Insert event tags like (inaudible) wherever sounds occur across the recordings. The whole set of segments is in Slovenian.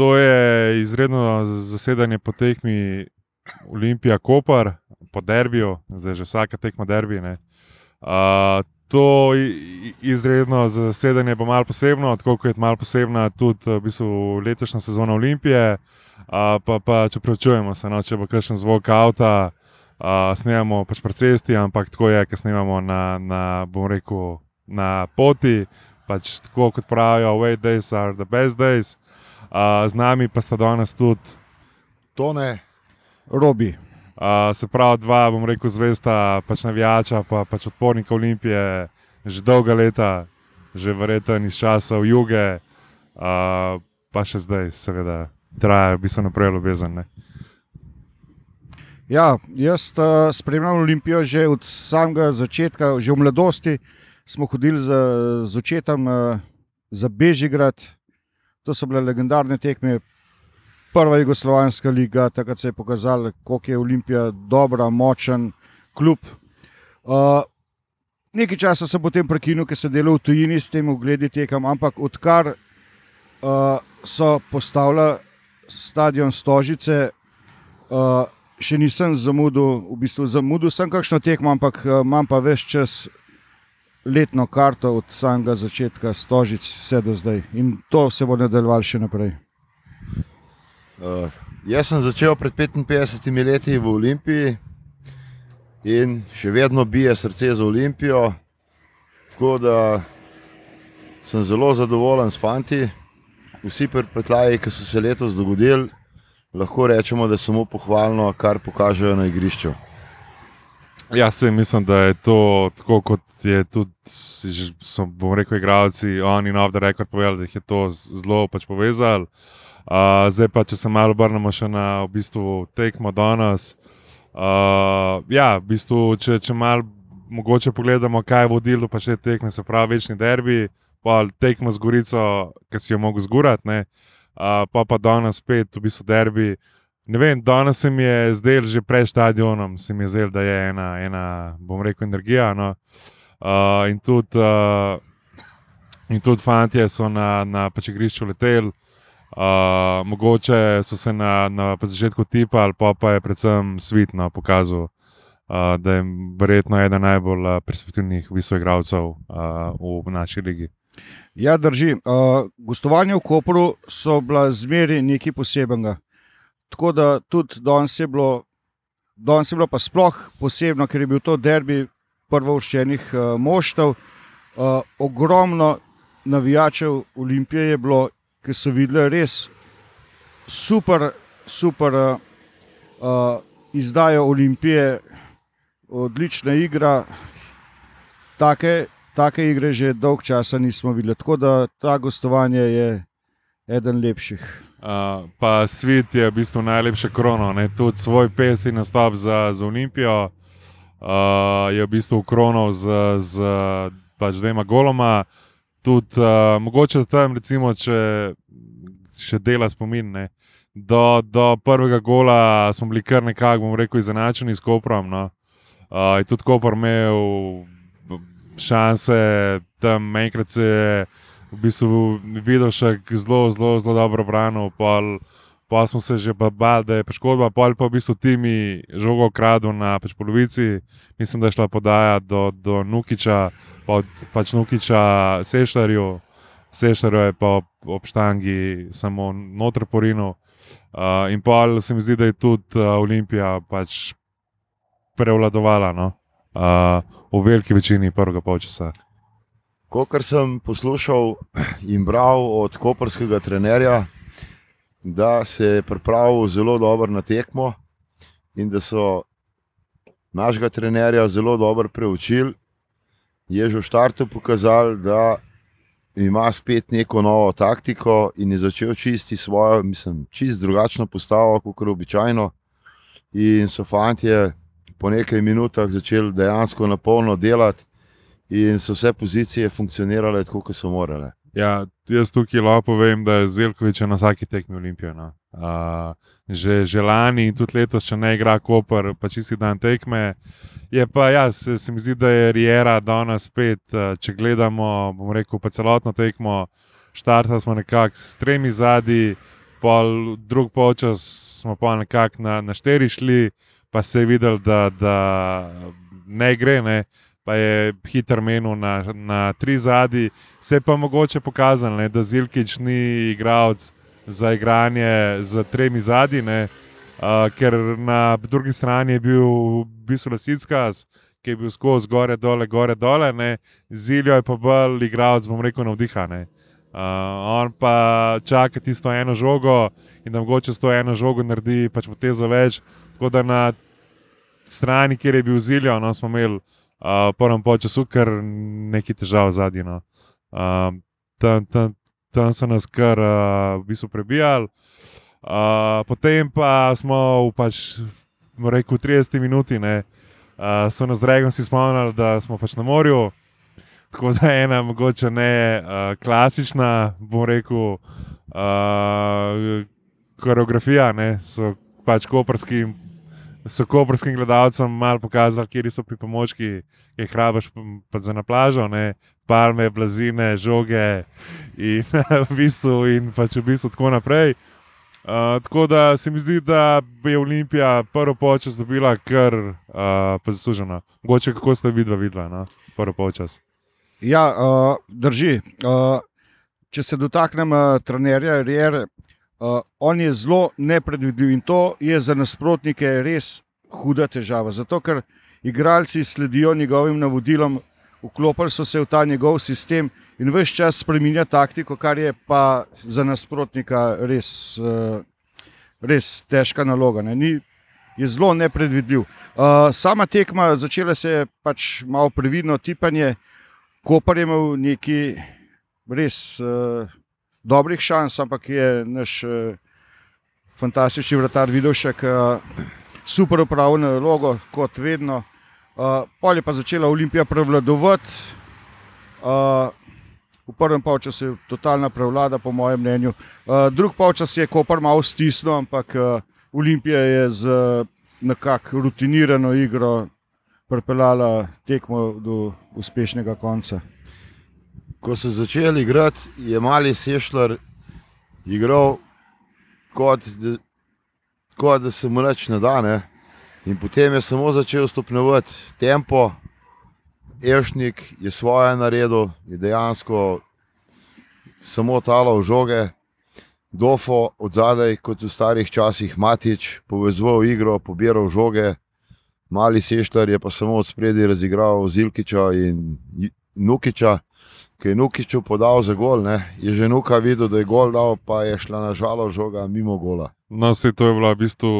to je izredno zasedanje po tekmi Olimpija Koper, po derbiju, zdaj že vsaka tekma derbi. Uh, to izredno zasedanje bo malo posebno, tako kot je malo posebna tudi v bistvu letošnja sezona Olimpije. Uh, pa, pa če preučujemo se, no, če bo kakšen zvok avta, uh, snemamo pač po cesti, ampak tako je, ker snemamo na, na, rekel, na poti. Pač tako kot pravijo, wait days are the best days. Uh, z nami pa sta danes tudi Tone, Robi. Uh, se pravi, dva, bom rekel, zvesta, pač navijača, pa pač odpornika Olimpije, že dolga leta, že verjetno iz časov juge, uh, pa še zdaj, seveda, traja, bi se naprej ljubezen. Ja, jaz uh, spremljam Olimpijo že od samega začetka, že v mladosti smo hodili z, z očetom uh, za Bežigrad. To so bile legendarne tekme, prva Jugoslovanska liga, takrat se je pokazalo, koliko je Olimpija dobra, močen klub. Uh, nekaj časa sem potem prekinil, ker sem delal v tujini s tem ogledi tekem, ampak odkar uh, so postavili stadion Stožice, uh, še nisem zamudil, v bistvu zamudil sem kakšno tekmo, ampak uh, imam pa več čas. Letno karto od samega začetka, stožic, vse do zdaj. In to se bo nadaljevalo še naprej. Uh, jaz sem začel pred 55 leti v Olimpiji in še vedno bije srce za Olimpijo. Tako da sem zelo zadovoljen s fanti. Vsi predplaji, ki so se letos dogodili, lahko rečemo, da je samo pohvalno, kar pokažejo na igrišču. Ja, se mislim, da je to tako, kot je tudi, so, bom rekel, igravci, oni in off the record povedali, da jih je to zelo pač povezali. Uh, zdaj pa, če se malo obrnemo še na v bistvu, tekmo danes. Uh, ja, v bistvu, če, če malo mogoče pogledamo, kaj je vodilo pa te tekme, se pravi, večni derbi, pa tekmo z Gorico, ki si jo mogel zgurati, uh, pa pa danes spet v bistvu derbi. Ne vem, danes se mi je zdel, že pred stadionom, se mi je zdel, da je ena, ena bom rekel, energija. No? Uh, in tudi, uh, tudi fanti so na, na pač igrišču leteli. Uh, mogoče so se na, na začetku tipali, pa, pa je predvsem svitno pokazal, uh, da je verjetno eden najbolj uh, perspektivnih visokoigravcev uh, v naši ligi. Ja, drži. Uh, gostovanje v Koperu so bila zmeri nekaj posebnega. Tako da tudi danes je bilo, danes je bilo pa sploh posebno, ker je bil to derbi prvovrščenih uh, moštev. Uh, ogromno navijačev Olimpije je bilo ki so videli res super, super uh, izdajo Olimpije, odlična igra. Take, take igre že dolgo časa nismo videli. Tako da ta gostovanje je eden lepših. Uh, pa svet je v bistvu najlepše krono, ne? tudi svoj pesmi nastop za, za Olimpijo. Uh, je v bistvu krono z, z pač dvema goloma, tudi uh, mogoče tam, recimo, če še dela spomin. Ne. Do, do prvega gola smo bili kar nekako, bom rekel, izenačeni s Koprom. No. Uh, tudi Koper imel šanse, tam enkrat se je v bistvu videl še zelo, zelo, zelo dobro branil. Pol, pa smo se že bali, da je poškodba, pol pa v bistvu timi žogo kradel na pač polovici. Mislim, da je šla podaja do, do Nukiča od pač Nukiča, Sešljarju, Sešljarju je pa ob, štangi samo noter porinu. Uh, in pa se mi zdi, da je tudi uh, Olimpija pač prevladovala no? uh, v veliki večini prvega polčasa. Kot sem poslušal in bral od koperskega trenerja, da se je pripravil zelo dobro na tekmo in da so našega trenerja zelo dobro preučili je že v startu pokazal, da ima spet neko novo taktiko in je začel čisti svojo, mislim, čist drugačno postavo, kot običajno. In so fanti po nekaj minutah začeli dejansko na polno delati, in so vse pozicije funkcionirale tako, kot so morale. Ja, jaz tukaj lahko povem, da je Zelkovič na vsaki tekmi olimpijana. Uh, že, lani in tudi letos, če ne igra Koper, pa čisti dan tekme. Je pa, ja, se, se mi zdi, da je Riera danes spet, če gledamo, bomo rekel, pa celotno tekmo, štartali smo nekako s tremi zadnji, pol drug polčas smo pa nekako na, na štiri šli, pa se je videl, da, da ne gre. Ne. Pa je hiter menil na, na tri zadnji, se je pa mogoče pokazalo, ne, da Zilkič ni igralec za igranje z tremi zadnji, uh, ker na drugi strani je bil v bistvu Lasickas, ki je bil skozi gore, dole, gore, dole, ne. Ziljo je pa bolj igralec, bom rekel, navdihane. Uh, on pa čaka tisto eno žogo in da mogoče s to eno žogo naredi pač potezo več. Tako da na strani, kjer je bil Ziljo, no, smo imeli uh, prvem času kar nekaj težav zadnji. No. Uh, tam, tam, tam so nas kar uh, v bistvu prebijali. Uh, potem pa smo v pač, rekel, 30 minuti, ne, uh, so nas dragom si spomnili, da smo pač na morju. Tako da je ena, mogoče ne uh, klasična, bom rekel, uh, koreografija, ne, so pač koprskim. So koprskim gledalcem malo pokazali, kje so pripomočki, ki jih hrabaš za na plažo, ne? palme, blazine, žoge in (laughs) v bistvu, in pač v bistvu tako naprej. Uh, tako da se mi zdi, da je Olimpija prvo počas dobila kar uh, zasluženo. Mogoče kako ste vidva videla, no? prvo počas. Ja, uh, drži. Uh, če se dotaknem uh, trenerja Riere, uh, on je zelo nepredvidljiv in to je za nasprotnike res huda težava. Zato, ker igralci sledijo njegovim navodilom, vklopili so se v ta njegov sistem in vse čas spremenja taktiko, kar je pa za nasprotnika res, uh, res težka naloga. Ne? Ni, je zelo nepredvidljiv. Uh, sama tekma začela se je pač malo previdno tipanje. Koper je imel neki res uh, dobrih šans, ampak je naš uh, fantastični še, da uh, super upravljeno nalogo, kot vedno. Uh, pol je pa začela Olimpija prevladovati. Uh, v prvem polčasu je totalna prevlada, po mojem mnenju. Uh, drugi polčas je Koper malo stisnil, ampak uh, Olimpija je z nekako rutinirano igro pripeljala tekmo do uspešnega konca. Ko so začeli igrati, je mali Sešljar igral kot da, kot da se mu reč ne da. Ne? In potem je samo začel stopnjevati tempo, Ešnik je svoje naredil, je dejansko samo talal žoge, Dofo od zadaj, kot v starih časih, Matič, povezoval igro, pobiral žoge, mali Seštar je pa samo od spredi razigral Zilkiča in Nukiča, ki je Nukiču podal za gol. Ne? Je že Nuka videl, da je gol dal, pa je šla nažalost žoga mimo gola. No, se to je bila v bistvu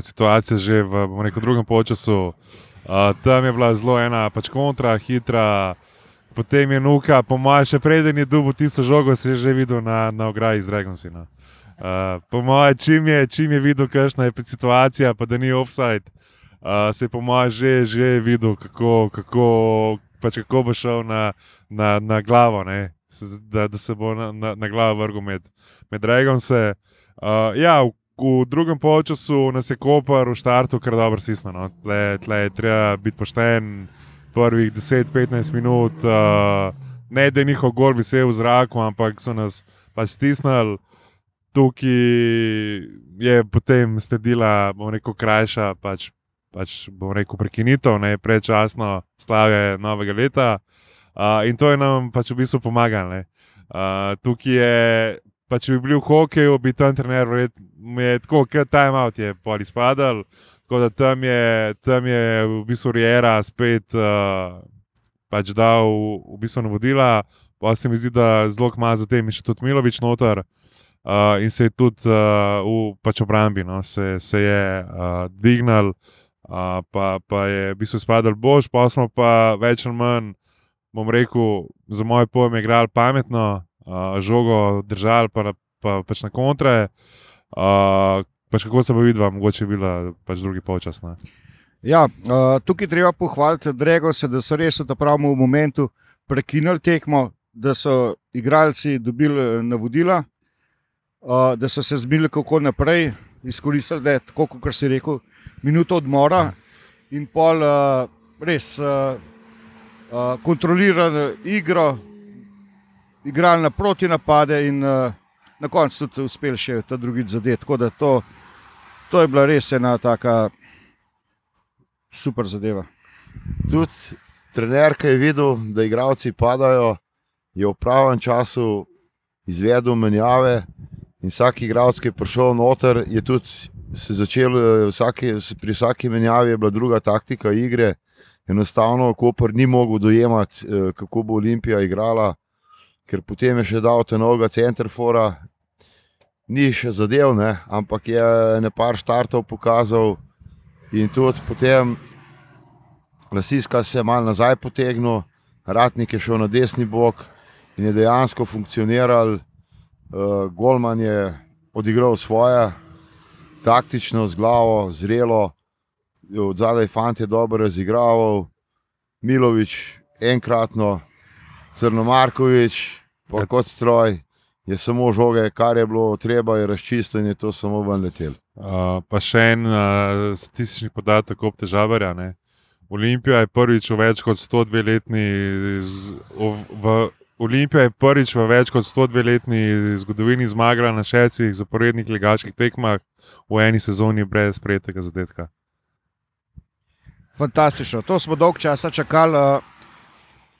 situacija že v nekem drugem času. Uh, tam je bila zelo ena pač kontra, hitra. Potem je nuka, po mojem, še preden je dubo tisto žogo, si že videl na, na ograji z Dragonsina. Uh, po mojem, čim je, čim je videl, kakšna je situacija, pa da ni offside, uh, se je po mojem že, že videl, kako, kako, pač kako bo šel na, na, na glavo, da, da se bo na, na, na glavo vrgel med, med Dragonse. Uh, ja, v, v drugem polčasu nas je Koper v štartu kar dobro sisnil. No. Tle, tle je treba biti pošten, prvih 10-15 minut, uh, ne da je njihov gol visel v zraku, ampak so nas pač stisnili. Tukaj je potem sledila, bom rekel, krajša, pač, pač bom rekel, prekinitev, ne prečasno slavje novega leta. Uh, in to je nam pač v bistvu pomagalo. Uh, tukaj je Pa če bi bil v hokeju, bi tam trener rekel, tako kot timeout je pol izpadal. Tako da tam je, tam je v bistvu Riera spet uh, pač dal v bistvu navodila. Pa se mi zdi, da zelo malo zatem je še tudi Milovič noter. Uh, in se je tudi uh, v pač obrambi, no, se, se je uh, dvignil, uh, pa, pa je v bistvu izpadal bož, pa smo pa več ali manj, bom rekel, za moj pojem, igrali pametno, uh, žogo držali, pa, pa pač na kontre. Uh, pač kako se bo videla, mogoče je bila pač drugi polčas. Ne? Ja, uh, tukaj treba pohvaliti Dregose, da so res v pravem momentu prekinili tekmo, da so igralci dobili navodila, uh, da so se zbili kako naprej, izkoristili, da je tako, kot si rekel, minuto odmora in pol uh, res uh, uh, kontrolirali igro, igrali na proti napade in uh, na koncu tudi uspeli še ta drugi zadeti. Tako da to, to je bila res ena taka super zadeva. Tudi trener, ki je videl, da igravci padajo, je v pravem času izvedel menjave. In vsak igralec, ki je prišel noter, je tudi se začel, eh, vsaki, pri vsaki menjavi je bila druga taktika igre. Enostavno, Koper ni mogel dojemati, eh, kako bo Olimpija igrala, ker potem je še dal te novega centrafora, ni še zadev, ne, ampak je nekaj štartov pokazal in tudi potem Lasiska se je mal nazaj potegnil, Ratnik je šel na desni bok in je dejansko funkcioniral. Uh, Golman je odigral svoje, taktično, z glavo, zrelo, od zadaj fant je dobro razigral, Milovič enkratno, Crnomarkovič, pa kot stroj, je samo žoge, kar je bilo treba, je razčistil in je to samo ven letel. Uh, pa še en uh, statistični podatek ob težavarja. Ne? Olimpija je prvič v več kot 102 letni, z- v, v, Olimpija je prvič v več kot 102 letni zgodovini zmagala na šestih zaporednih ligaških tekmah v eni sezoni brez sprejetega zadetka. Fantastično. To smo dolgo časa čakali. Uh,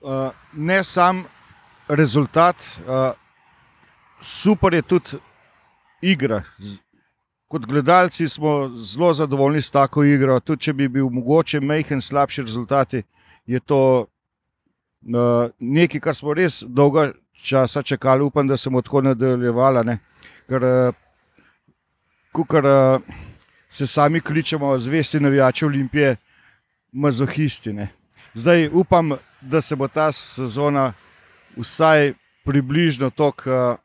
uh, ne sam rezultat, uh, super je tudi igra. Z, kot gledalci smo zelo zadovoljni s tako igro. Tudi če bi bil mogoče majhen, slabši rezultati, je to nekaj, kar smo res dolgo časa čakali. Upam, da se bo tako nadaljevala. Ne? Ker, uh, kukar, uh, se sami kličemo, zvesti navijači Olimpije, mazohisti. Ne. Zdaj upam, da se bo ta sezona vsaj približno tako uh,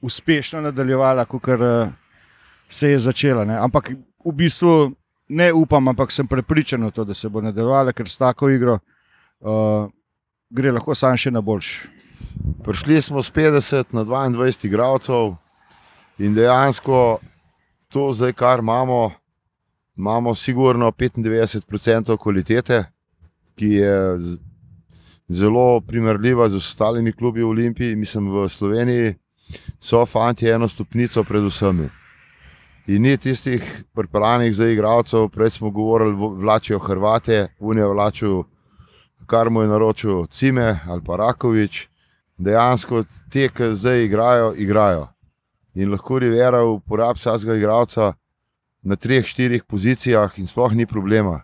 uspešno nadaljevala, kot uh, se je začela. Ne. Ampak v bistvu ne upam, ampak sem prepričan, v to, da se bo nadaljevala, ker s tako igro uh, gre lahko sam še na boljši. Prišli smo z 50 na 22 igralcev in dejansko to, zdaj, kar imamo, imamo sigurno 95% kvalitete, ki je zelo primerljiva z ostalimi klubi v Olimpiji. Mislim, v Sloveniji so fanti eno stopnico pred vsemi. In ni tistih pripeljanih za igralcev, prej smo govorili, vo- vlačijo Hrvate, Unijo vlačijo, kar mu je naročil Cime ali pa Rakovič dejansko te, ki zdaj igrajo, igrajo. In lahko Rivera uporablja vsakega igralca na treh, štirih pozicijah, in sploh ni problema.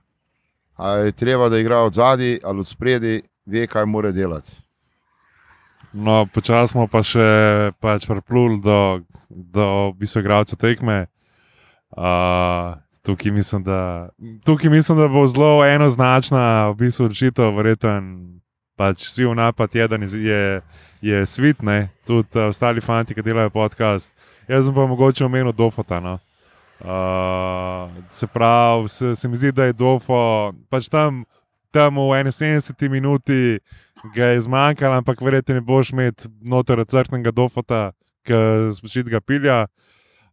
Ali je treba, da igra od zadaj ali od spredi, ve, kaj mora delati. No, počasi smo pa še pač pripluli do, do v bistvu igralca tekme. Uh, tukaj, mislim, da, tukaj mislim, da bo zelo enoznačna v bistvu odločitev, verjeten. Pač vsi v napad jeden je, je, ne? tudi uh, ostali fanti, ki delajo podcast. Jaz sem pa mogoče omenil Dofota. No? Uh, se pravi, se, se mi zdi, da je Dofo pač tam, tam v 71 minuti ga je zmanjkalo, ampak verjetno ne boš imel noter crknega dofota, ki spočit ga pilja.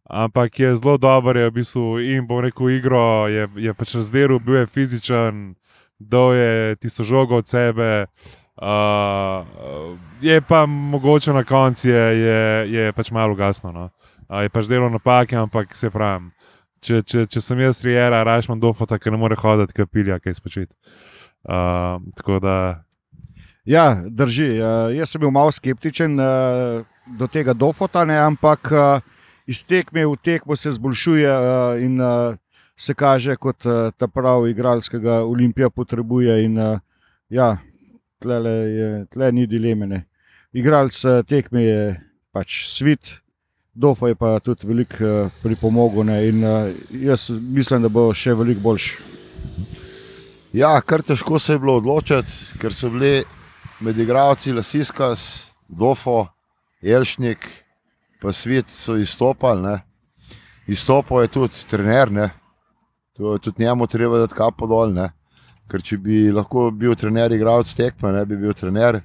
Ampak je zelo dober, je v bistvu in bo rekel igro, je, je pač razdelil, bil je fizičen, dal je tisto žogo od sebe. Uh, je pa mogoče na koncu je, je, je pač malo gasno. No. Uh, je pač delo napake, ampak se pravim. Če, če, če sem jaz rijera, raje imam dofota, ki ne more hoditi, ki pilja, kaj spočit. Uh, tako da Ja, drži. Uh, jaz sem bil malo skeptičen uh, do tega dofota, ne, ampak uh, iz tekme v tekmo se zboljšuje uh, in uh, se kaže kot uh, ta pravi igralec, ki ga Olimpija potrebuje. In, uh, ja, tlele je, tle ni dileme. Ne. Igralec uh, tekme je pač svit. Dofa je pa tudi veliko uh, pripomogel ne, in uh, jaz mislim, da bo še veliko boljši. Ja, kar težko se je bilo odločiti, ker so bili med igralci Lasiskas, Dofo, Elšnik, pa svet so izstopali. Ne. Izstopal je tudi trener, ne. to tudi njemu treba dati kapo dol. Ne. Ker če bi lahko bil trener, igralec tekme, ne bi bil trener,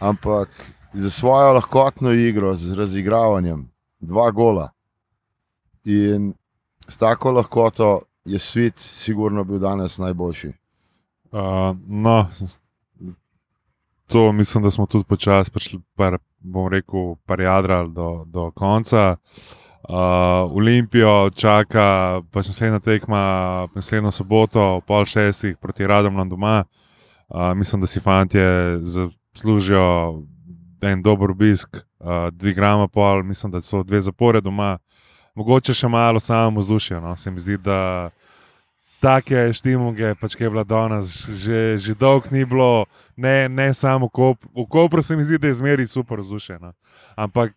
ampak za svojo lahkotno igro, z razigravanjem, dva gola. In s tako lahkoto je svet, sigurno bil danes najboljši. Uh, no, to mislim, da smo tudi počasi prišli, par, bom rekel, par jadrali do, do konca. Uh, Olimpijo čaka pač naslednja tekma, naslednjo soboto, pol šestih proti Radomljam doma. Uh, mislim, da si fanti zaslužijo en dober obisk, uh, dve grama pol, mislim, da so dve zapore doma. Mogoče še malo samo vzdušje. No? Se mi zdi, da take štimuge, pač kaj je bila danes, že, že dolgo ni bilo, ne, ne samo v Kopru. V Kopru se mi zdi, da je zmeri super vzdušje. No? Ampak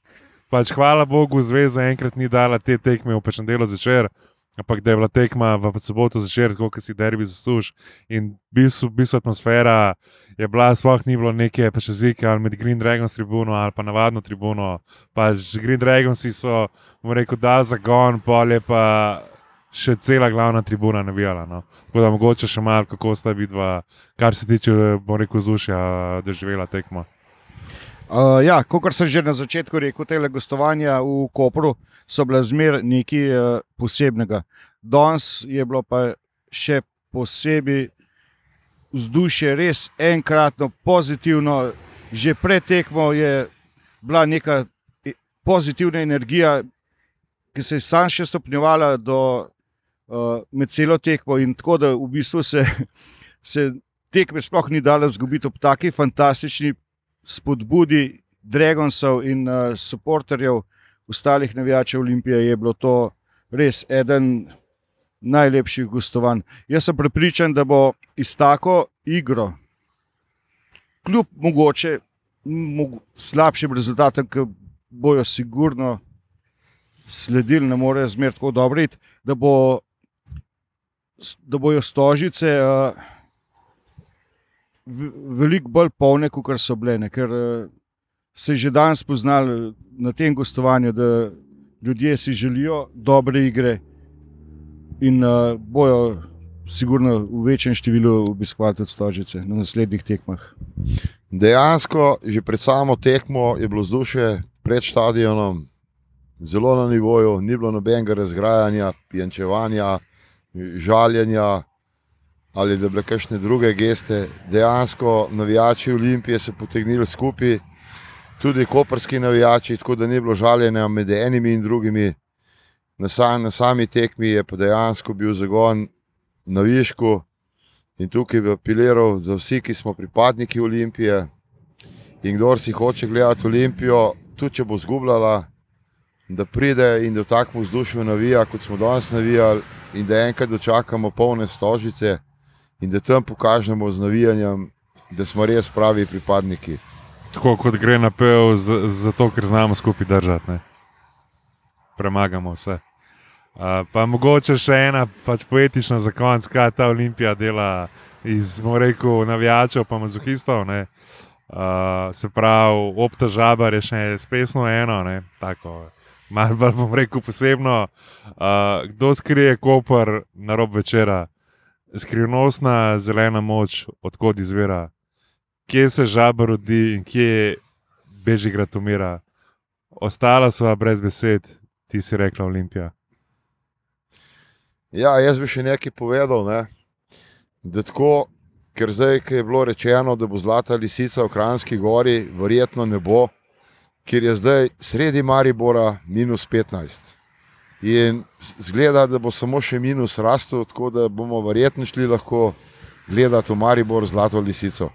pač hvala Bogu, zveza enkrat ni dala te tekme v pečem delu zvečer. Ampak da je bila tekma v soboto zvečer, kot si derbi zasluž. In v bistvu, bistvu atmosfera je bila, sploh ni bilo neke pač jezike ali med Green Dragons tribuno ali pa navadno tribuno. Pač Green Dragonsi so, bom rekel, dal zagon, polje pa še cela glavna tribuna navijala. No. Tako da mogoče še malo, kako sta vidva, kar se tiče, bom rekel, zdušja, doživela tekmo. Uh, ja, kot sem že na začetku rekel, te gostovanja v Kopru so bile zmeraj nekaj uh, posebnega. Danes je bilo pa še posebej vzdušje, res enkratno pozitivno. Že pred tekmo je bila neka pozitivna energija, ki se je sam še stopnjevala do, med celo tekmo, in tako da v bistvu se, (laughs) se tekme sploh ni dala zgubiti ob taki fantastični spodbudi Dragonsov in uh, supporterjev, ostalih navijačev Olimpije, je bilo to res eden najlepših gostovanj. Jaz sem prepričan, da bo iz tako igro, kljub mogoče mogo, slabšim rezultatom, ki bojo sigurno sledili, ne morejo zmer tako dobro, da, bo, da bojo stožice. Uh, veliko bolj polne, kot so bile. Ne? Ker uh, se je že danes spoznali na tem gostovanju, da ljudje si želijo dobre igre in uh, bojo, sigurno, v večjem številu obiskovati stožice na naslednjih tekmah. Dejansko, že pred samo tekmo je bilo vzdušje pred stadionom zelo na nivoju, ni bilo nobenega razgrajanja, pijančevanja, žaljenja ali da bi kakšne druge geste. Dejansko navijači Olimpije so potegnili skupaj, tudi koperski navijači, tako da ni bilo žaljenja med enimi in drugimi. Na, sam, na sami tekmi je pa dejansko bil zagon na višku in tukaj bi apeliral za vsi, ki smo pripadniki Olimpije in kdo si hoče gledati Olimpijo, tudi če bo zgubljala, da pride in da v takem vzdušju navija, kot smo danes navijali, in da enkrat dočakamo polne stožice in da tam pokažemo z navijanjem, da smo res pravi pripadniki. Tako kot gre na pev, zato ker znamo skupaj držati. Ne? Premagamo vse. Uh, pa mogoče še ena pač poetična za konec, kaj ta olimpija dela iz, rekel, navijačev, pa mazohistov. Uh, se pravi, opta žabar je še spesno eno, ne? tako. Malo bolj bom rekel posebno, uh, kdo skrije kopr na rob večera, skrivnostna zelena moč, odkot izvira, kje se žaba rodi in kje beži grad umira. Ostala sva brez besed, ti si rekla Olimpija. Ja, jaz bi še nekaj povedal. Ne? Da tako, ker zdaj, ki je bilo rečeno, da bo zlata lisica v Kranski gori, verjetno ne bo, ker je zdaj sredi Maribora minus 15. In zgleda, da bo samo še minus rastel, tako da bomo verjetno šli lahko gledati v Maribor zlato lisico.